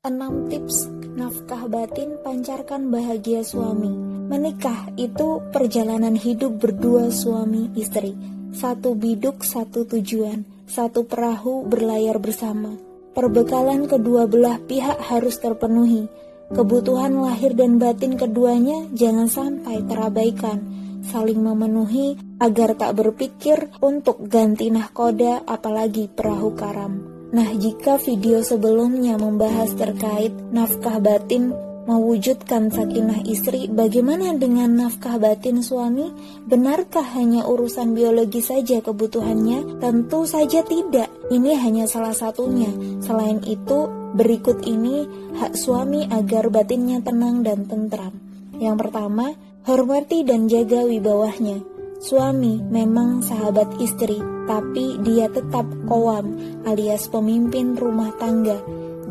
6 tips nafkah batin pancarkan bahagia suami. Menikah itu perjalanan hidup berdua suami istri. Satu biduk, satu tujuan. Satu perahu berlayar bersama. Perbekalan kedua belah pihak harus terpenuhi. Kebutuhan lahir dan batin keduanya jangan sampai terabaikan. Saling memenuhi agar tak berpikir untuk ganti nahkoda apalagi perahu karam. Nah, jika video sebelumnya membahas terkait nafkah batin mewujudkan sakinah istri, bagaimana dengan nafkah batin suami? Benarkah hanya urusan biologi saja kebutuhannya? Tentu saja tidak. Ini hanya salah satunya. Selain itu, berikut ini hak suami agar batinnya tenang dan tentram. Yang pertama, hormati dan jaga wibawahnya. Suami memang sahabat istri, tapi dia tetap kowam alias pemimpin rumah tangga.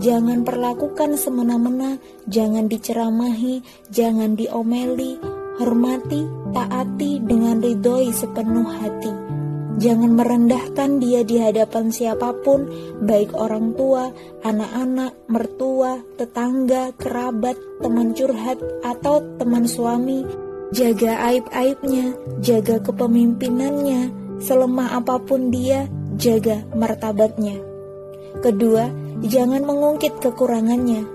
Jangan perlakukan semena-mena, jangan diceramahi, jangan diomeli, hormati, taati dengan ridhoi sepenuh hati. Jangan merendahkan dia di hadapan siapa pun, baik orang tua, anak-anak, mertua, tetangga, kerabat, teman curhat, atau teman suami, Jaga aib-aibnya, jaga kepemimpinannya, selemah apa pun dia, jaga martabatnya. Kedua, jangan mengungkit kekurangannya.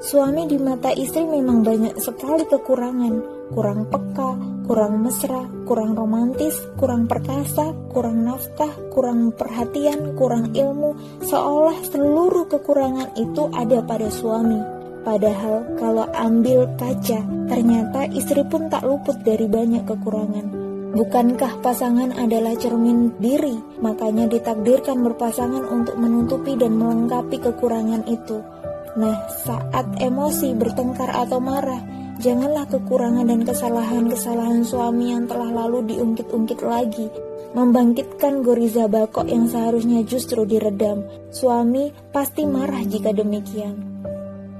Suami di mata istri memang banyak sekali kekurangan, kurang peka, kurang mesra, kurang romantis, kurang perkasa, kurang nafkah, kurang perhatian, kurang ilmu, seolah seluruh kekurangan itu ada pada suami. Padahal kalau ambil kaca, ternyata istri pun tak luput dari banyak kekurangan. Bukankah pasangan adalah cermin diri, makanya ditakdirkan berpasangan untuk menutupi dan melengkapi kekurangan itu. Nah, saat emosi, bertengkar atau marah, janganlah kekurangan dan kesalahan-kesalahan suami yang telah lalu diungkit-ungkit lagi, membangkitkan goriza bakok yang seharusnya justru diredam. Suami pasti marah jika demikian.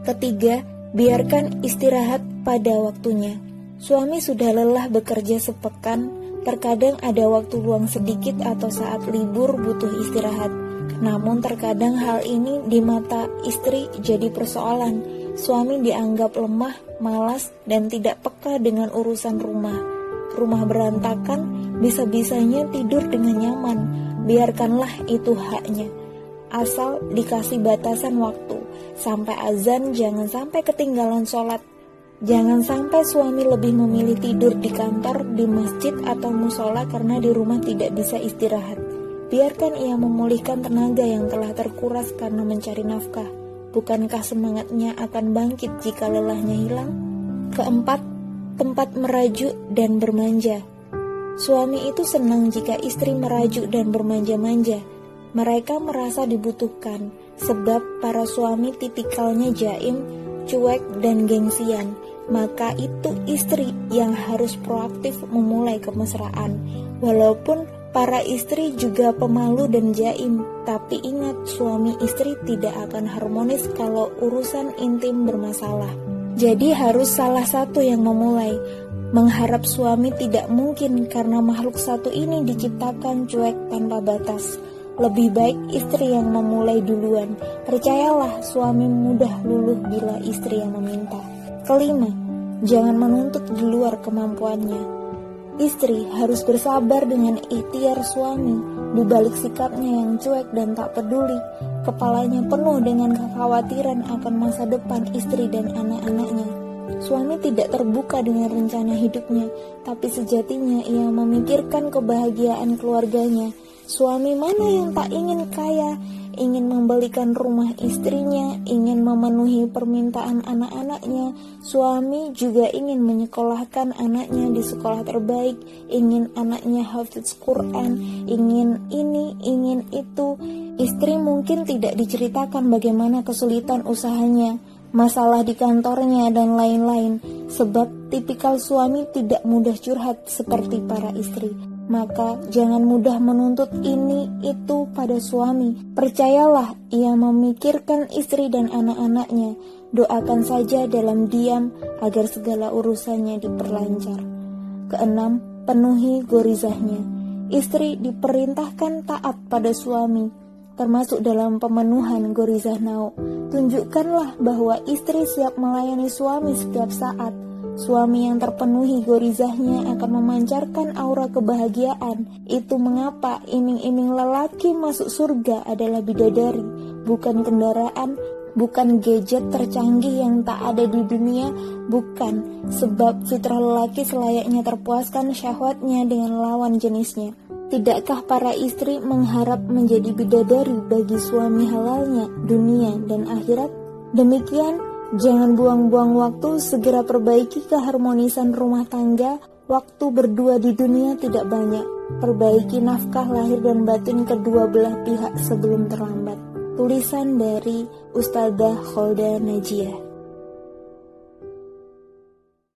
Ketiga, biarkan istirahat pada waktunya. Suami sudah lelah bekerja sepekan, terkadang ada waktu luang sedikit atau saat libur butuh istirahat. Namun terkadang hal ini di mata istri jadi persoalan. Suami dianggap lemah, malas, dan tidak peka dengan urusan rumah. Rumah berantakan, bisa-bisanya tidur dengan nyaman. Biarkanlah itu haknya. Asal dikasih batasan waktu Sampai azan jangan sampai ketinggalan sholat. Jangan sampai suami lebih memilih tidur di kantor, di masjid, atau musola karena di rumah tidak bisa istirahat. Biarkan ia memulihkan tenaga yang telah terkuras karena mencari nafkah. Bukankah semangatnya akan bangkit jika lelahnya hilang? Keempat, tempat merajuk dan bermanja. Suami itu senang jika istri merajuk dan bermanja-manja. Mereka merasa dibutuhkan, Sebab para suami tipikalnya jaim, cuek, dan gengsian. Maka itu istri yang harus proaktif memulai kemesraan. Walaupun para istri juga pemalu dan jaim, tapi ingat suami istri tidak akan harmonis kalau urusan intim bermasalah. Jadi harus salah satu yang memulai. Mengharap suami tidak mungkin karena makhluk satu ini diciptakan cuek tanpa batas. Lebih baik istri yang memulai duluan. Percayalah, suami mudah luluh bila istri yang meminta. Kelima, jangan menuntut di luar kemampuannya. Istri harus bersabar dengan ikhtiar suami di balik sikapnya yang cuek dan tak peduli. Kepalanya penuh dengan kekhawatiran akan masa depan istri dan anak-anaknya. Suami tidak terbuka dengan rencana hidupnya, tapi sejatinya ia memikirkan kebahagiaan keluarganya Suami mana yang tak ingin kaya, ingin membelikan rumah istrinya, ingin memenuhi permintaan anak-anaknya. Suami juga ingin menyekolahkan anaknya di sekolah terbaik, ingin anaknya hafiz Quran, ingin ini, ingin itu. Istri mungkin tidak diceritakan bagaimana kesulitan usahanya, masalah di kantornya, dan lain-lain, sebab tipikal suami tidak mudah curhat seperti para istri maka jangan mudah menuntut ini itu pada suami. Percayalah, ia memikirkan istri dan anak-anaknya. Doakan saja dalam diam agar segala urusannya diperlancar. Keenam, penuhi gorizahnya. Istri diperintahkan taat pada suami. termasuk dalam pemenuhan Gorizah Nau. Tunjukkanlah bahwa istri siap melayani suami setiap saat. Suami yang terpenuhi gorizahnya akan memancarkan aura kebahagiaan. Itu mengapa iming-iming lelaki masuk surga adalah bidadari, bukan kendaraan, bukan gadget tercanggih yang tak ada di dunia, bukan sebab fitrah lelaki selayaknya terpuaskan syahwatnya dengan lawan jenisnya. Tidakkah para istri mengharap menjadi bidadari bagi suami halalnya, dunia dan akhirat? Demikian, jangan buang-buang waktu, segera perbaiki keharmonisan rumah tangga. Waktu berdua di dunia tidak banyak. Perbaiki nafkah lahir dan batin kedua belah pihak sebelum terlambat. Tulisan dari Ustazah Kholda Najiyah